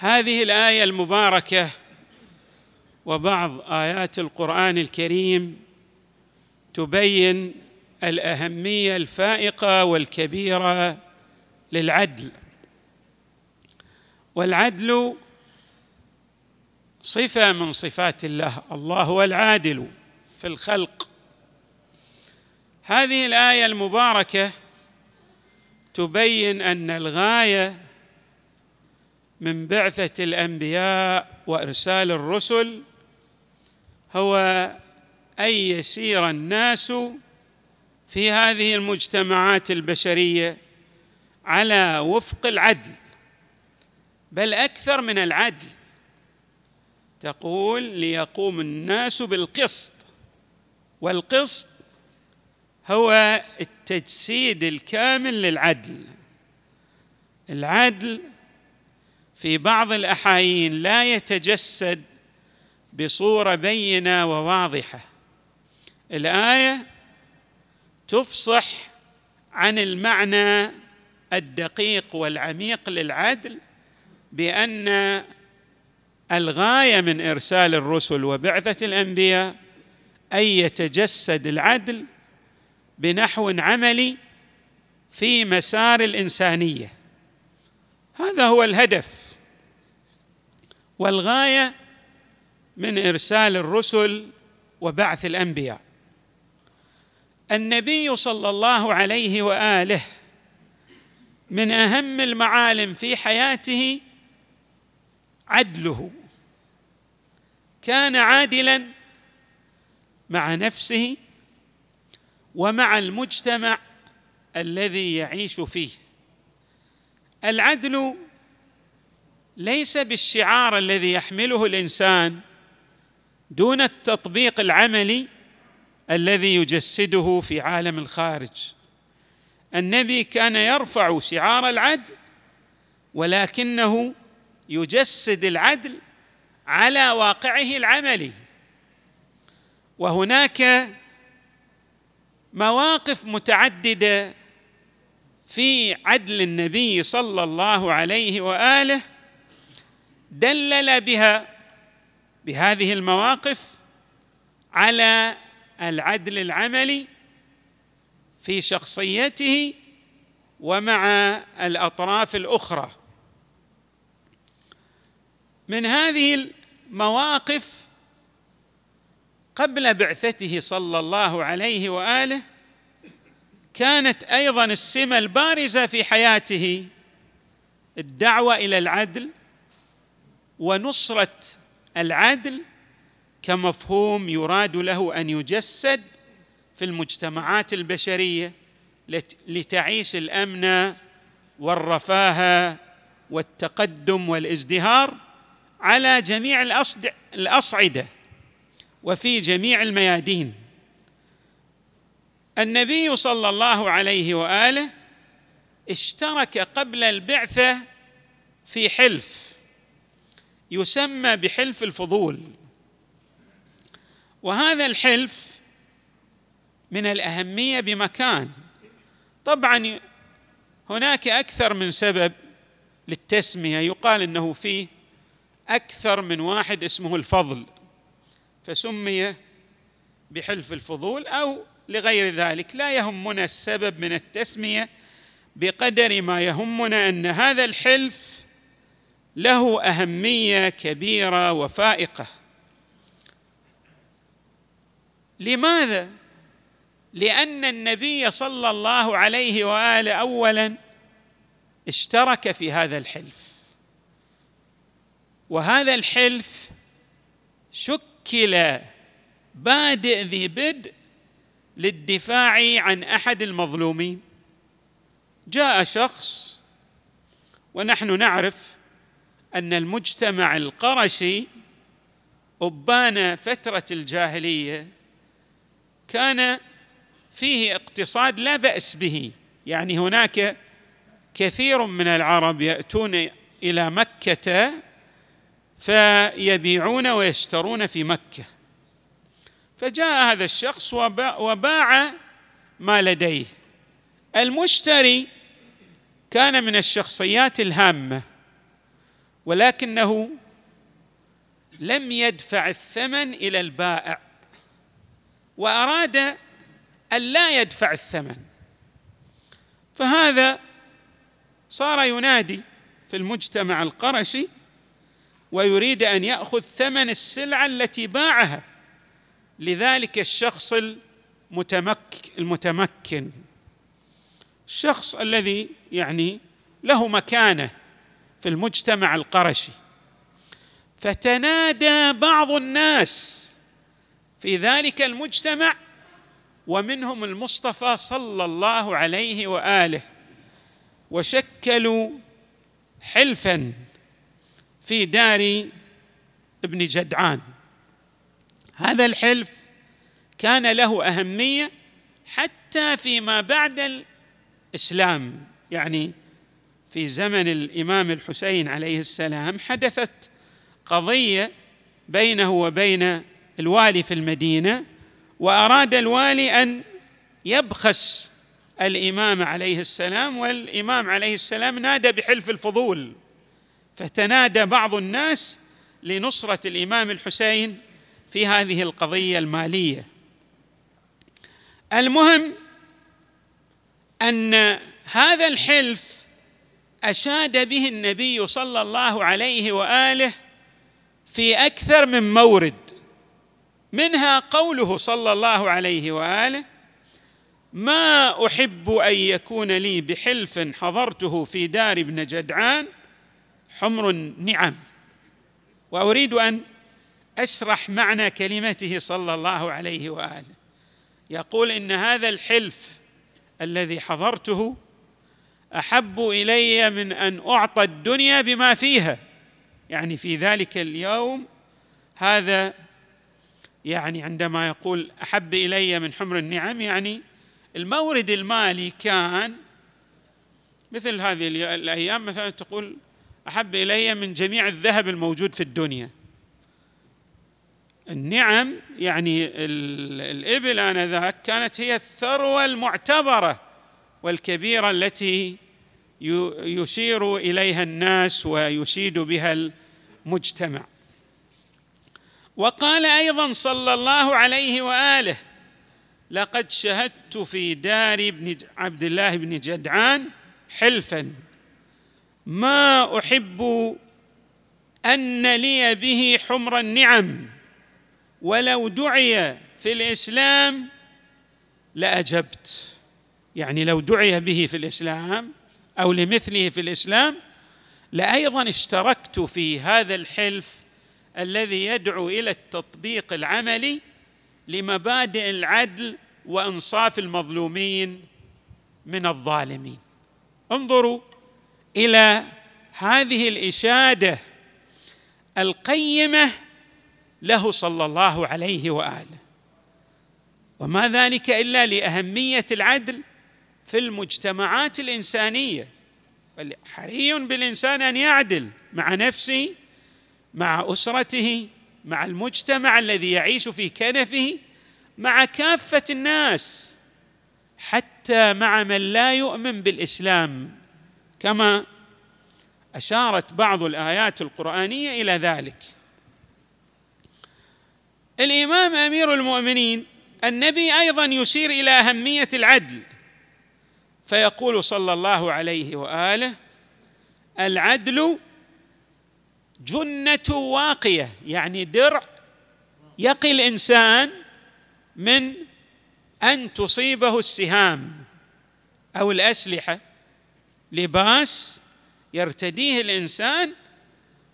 هذه الآية المباركة وبعض آيات القرآن الكريم تبين الأهمية الفائقة والكبيرة للعدل. والعدل صفة من صفات الله الله هو العادل في الخلق. هذه الآية المباركة تبين أن الغاية من بعثة الأنبياء وإرسال الرسل هو أن يسير الناس في هذه المجتمعات البشرية على وفق العدل بل أكثر من العدل. تقول ليقوم الناس بالقسط والقسط هو التجسيد الكامل للعدل. العدل في بعض الأحايين لا يتجسد بصورة بينة وواضحة. الآية تفصح عن المعنى الدقيق والعميق للعدل بأن الغاية من إرسال الرسل وبعثة الأنبياء أن يتجسد العدل بنحو عملي في مسار الإنسانية. هذا هو الهدف والغاية من إرسال الرسل وبعث الأنبياء. النبي صلى الله عليه وآله من أهم المعالم في حياته عدله. كان عادلا مع نفسه ومع المجتمع الذي يعيش فيه. العدل ليس بالشعار الذي يحمله الإنسان دون التطبيق العملي الذي يجسده في عالم الخارج. النبي كان يرفع شعار العدل ولكنه يجسد العدل على واقعه العملي. وهناك مواقف متعددة في عدل النبي صلى الله عليه وآله دلل بها بهذه المواقف على العدل العملي في شخصيته ومع الأطراف الأخرى. من هذه المواقف قبل بعثته صلى الله عليه وآله كانت أيضا السمة البارزة في حياته الدعوة إلى العدل ونصرة العدل كمفهوم يراد له أن يجسد في المجتمعات البشرية لتعيش الأمن والرفاه والتقدم والازدهار على جميع الأصعدة وفي جميع الميادين. النبي صلى الله عليه وآله اشترك قبل البعثة في حلف يسمى بحلف الفضول. وهذا الحلف من الأهمية بمكان. طبعا هناك أكثر من سبب للتسمية. يقال إنه فيه أكثر من واحد اسمه الفضل فسمي بحلف الفضول أو لغير ذلك. لا يهمنا السبب من التسمية بقدر ما يهمنا أن هذا الحلف له أهمية كبيرة وفائقة. لماذا؟ لأن النبي صلى الله عليه وآله اولا اشترك في هذا الحلف. وهذا الحلف شكل بادئ ذي بدء للدفاع عن أحد المظلومين. جاء شخص ونحن نعرف أن المجتمع القرشي أبان فترة الجاهلية كان فيه اقتصاد لا بأس به. يعني هناك كثير من العرب يأتون إلى مكة فيبيعون ويشترون في مكة. فجاء هذا الشخص وباع ما لديه. المشتري كان من الشخصيات الهامة. ولكنه لم يدفع الثمن إلى البائع وأراد أن لا يدفع الثمن. فهذا صار ينادي في المجتمع القرشي ويريد أن يأخذ ثمن السلعة التي باعها لذلك الشخص المتمكن. الشخص الذي يعني له مكانة المجتمع القرشي. فتنادى بعض الناس في ذلك المجتمع ومنهم المصطفى صلى الله عليه وآله وشكلوا حلفا في دار ابن جدعان. هذا الحلف كان له أهمية حتى فيما بعد الإسلام يعني في زمن الإمام الحسين عليه السلام حدثت قضية بينه وبين الوالي في المدينة وأراد الوالي أن يبخس الإمام عليه السلام والإمام عليه السلام نادى بحلف الفضول. فتنادى بعض الناس لنصرة الإمام الحسين في هذه القضية المالية. المهم أن هذا الحلف أشاد به النبي صلى الله عليه وآله في أكثر من مورد منها قوله صلى الله عليه وآله ما أحب أن يكون لي بحلف حضرته في دار ابن جدعان حمر النعم. وأريد أن أشرح معنى كلمته صلى الله عليه وآله. يقول إن هذا الحلف الذي حضرته أحب إلي من أن أعطى الدنيا بما فيها. يعني في ذلك اليوم هذا يعني عندما يقول أحب إلي من حمر النعم يعني المورد المالي كان مثل هذه الأيام مثلا تقول أحب إلي من جميع الذهب الموجود في الدنيا. النعم يعني الإبل آنذاك كانت هي الثروة المعتبرة. والكبيرة التي يشير إليها الناس ويشيد بها المجتمع. وقال أيضا صلى الله عليه وآله لقد شهدت في دار ابن عبد الله بن جدعان حلفا. ما أحب أن لي به حمر النعم ولو دعي في الإسلام لأجبت. يعني لو دعي به في الإسلام أو لمثله في الإسلام لايضا اشتركت في هذا الحلف الذي يدعو إلى التطبيق العملي لمبادئ العدل وإنصاف المظلومين من الظالمين. انظروا إلى هذه الإشادة القيمة له صلى الله عليه وآله. وما ذلك إلا لأهمية العدل في المجتمعات الإنسانية. حري بالإنسان أن يعدل مع نفسه مع أسرته مع المجتمع الذي يعيش في كنفه مع كافة الناس حتى مع من لا يؤمن بالإسلام. كما أشارت بعض الآيات القرآنية إلى ذلك. الإمام أمير المؤمنين النبي أيضا يشير إلى أهمية العدل. فيقول صلى الله عليه وآله العدل جنة واقية يعني درع يقي الإنسان من أن تصيبه السهام أو الأسلحة. لباس يرتديه الإنسان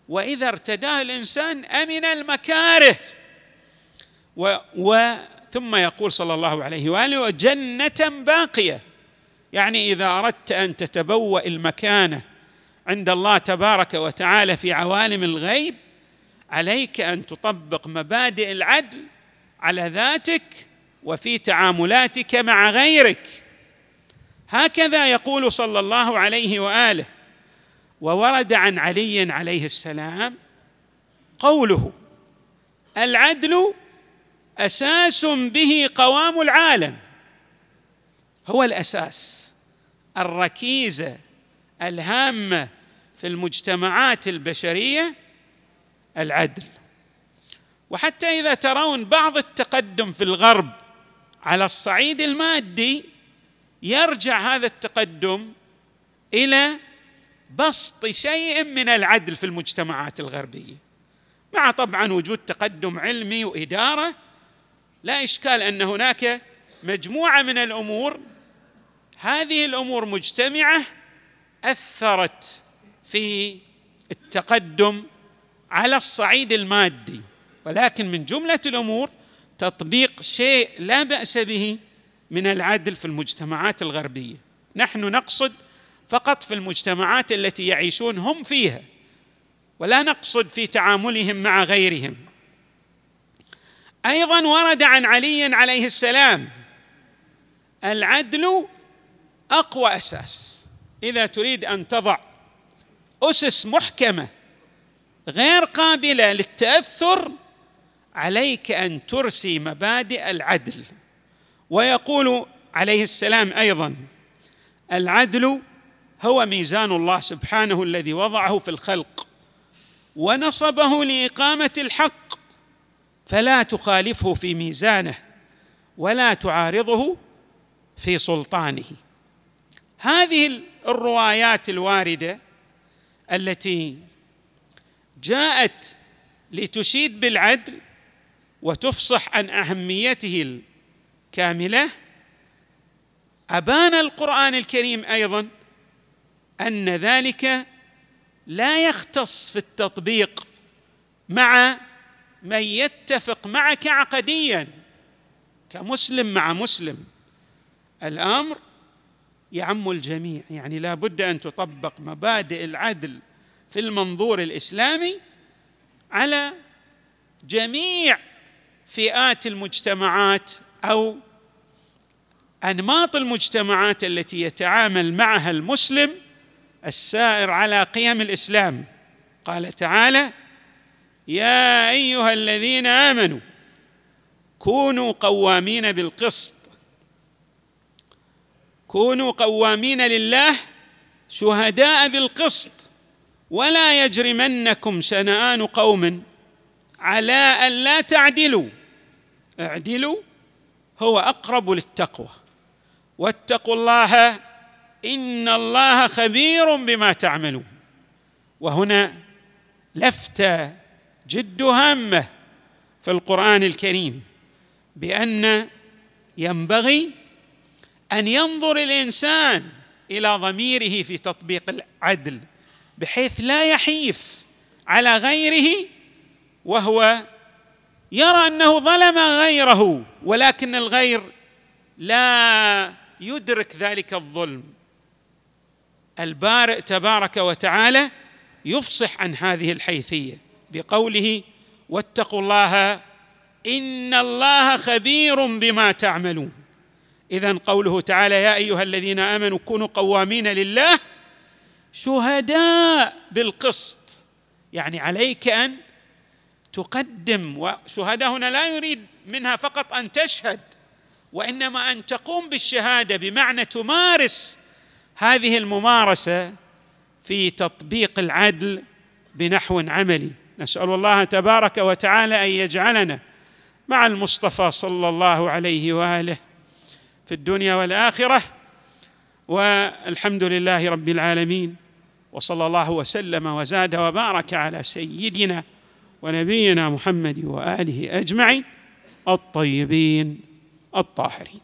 وإذا ارتداه الإنسان أمن المكاره. و, و ثم يقول صلى الله عليه وآله وجنة باقية. يعني إذا أردت أن تتبوأ المكانه عند الله تبارك وتعالى في عوالم الغيب عليك أن تطبق مبادئ العدل على ذاتك وفي تعاملاتك مع غيرك. هكذا يقول صلى الله عليه وآله وورد عن علي عليه السلام قوله العدل أساس به قوام العالم. هو الأساس. الركيزة الهامة في المجتمعات البشرية العدل. وحتى إذا ترون بعض التقدم في الغرب على الصعيد المادي يرجع هذا التقدم إلى بسط شيء من العدل في المجتمعات الغربية. مع طبعا وجود تقدم علمي وإدارة لا إشكال أن هناك مجموعة من الأمور هذه الأمور مجتمعة أثرت في التقدم على الصعيد المادي ولكن من جملة الأمور تطبيق شيء لا بأس به من العدل في المجتمعات الغربية. نحن نقصد فقط في المجتمعات التي يعيشون هم فيها ولا نقصد في تعاملهم مع غيرهم. أيضا ورد عن علي عليه السلام العدل أقوى أساس. إذا تريد أن تضع أسس محكمة غير قابلة للتأثر عليك أن ترسي مبادئ العدل. ويقول عليه السلام أيضا العدل هو ميزان الله سبحانه الذي وضعه في الخلق ونصبه لإقامة الحق. فلا تخالفه في ميزانه ولا تعارضه في سلطانه. هذه الروايات الواردة التي جاءت لتشيد بالعدل وتفصح عن أهميته الكاملة أبان القرآن الكريم أيضا أن ذلك لا يختص في التطبيق مع من يتفق معك عقديا كمسلم مع مسلم. الأمر يعم الجميع. يعني لا بد أن تطبق مبادئ العدل في المنظور الإسلامي على جميع فئات المجتمعات أو أنماط المجتمعات التي يتعامل معها المسلم السائر على قيم الإسلام. قال تعالى يا أيها الذين آمنوا كونوا قوامين بالقسط كونوا قوامين لله شهداء بالقسط ولا يجرمنكم شنآن قوم على أن لا تعدلوا. اعدلوا هو أقرب للتقوى. واتقوا الله إن الله خبير بما تعملون. وهنا لفتة جد هامة في القرآن الكريم بأن ينبغي أن ينظر الإنسان إلى ضميره في تطبيق العدل بحيث لا يحيف على غيره وهو يرى أنه ظلم غيره ولكن الغير لا يدرك ذلك الظلم. البارئ تبارك وتعالى يفصح عن هذه الحيثية بقوله واتقوا الله إن الله خبير بما تعملون اذا قوله تعالى يا أيها الذين آمنوا كونوا قوامين لله شهداء بالقسط. يعني عليك أن تقدم وشهداء هنا لا يريد منها فقط أن تشهد وإنما أن تقوم بالشهادة بمعنى تمارس هذه الممارسة في تطبيق العدل بنحو عملي. نسأل الله تبارك وتعالى أن يجعلنا مع المصطفى صلى الله عليه وآله. في الدنيا والآخرة والحمد لله رب العالمين وصلى الله وسلم وزاد وبارك على سيدنا ونبينا محمد وآله أجمعين الطيبين الطاهرين.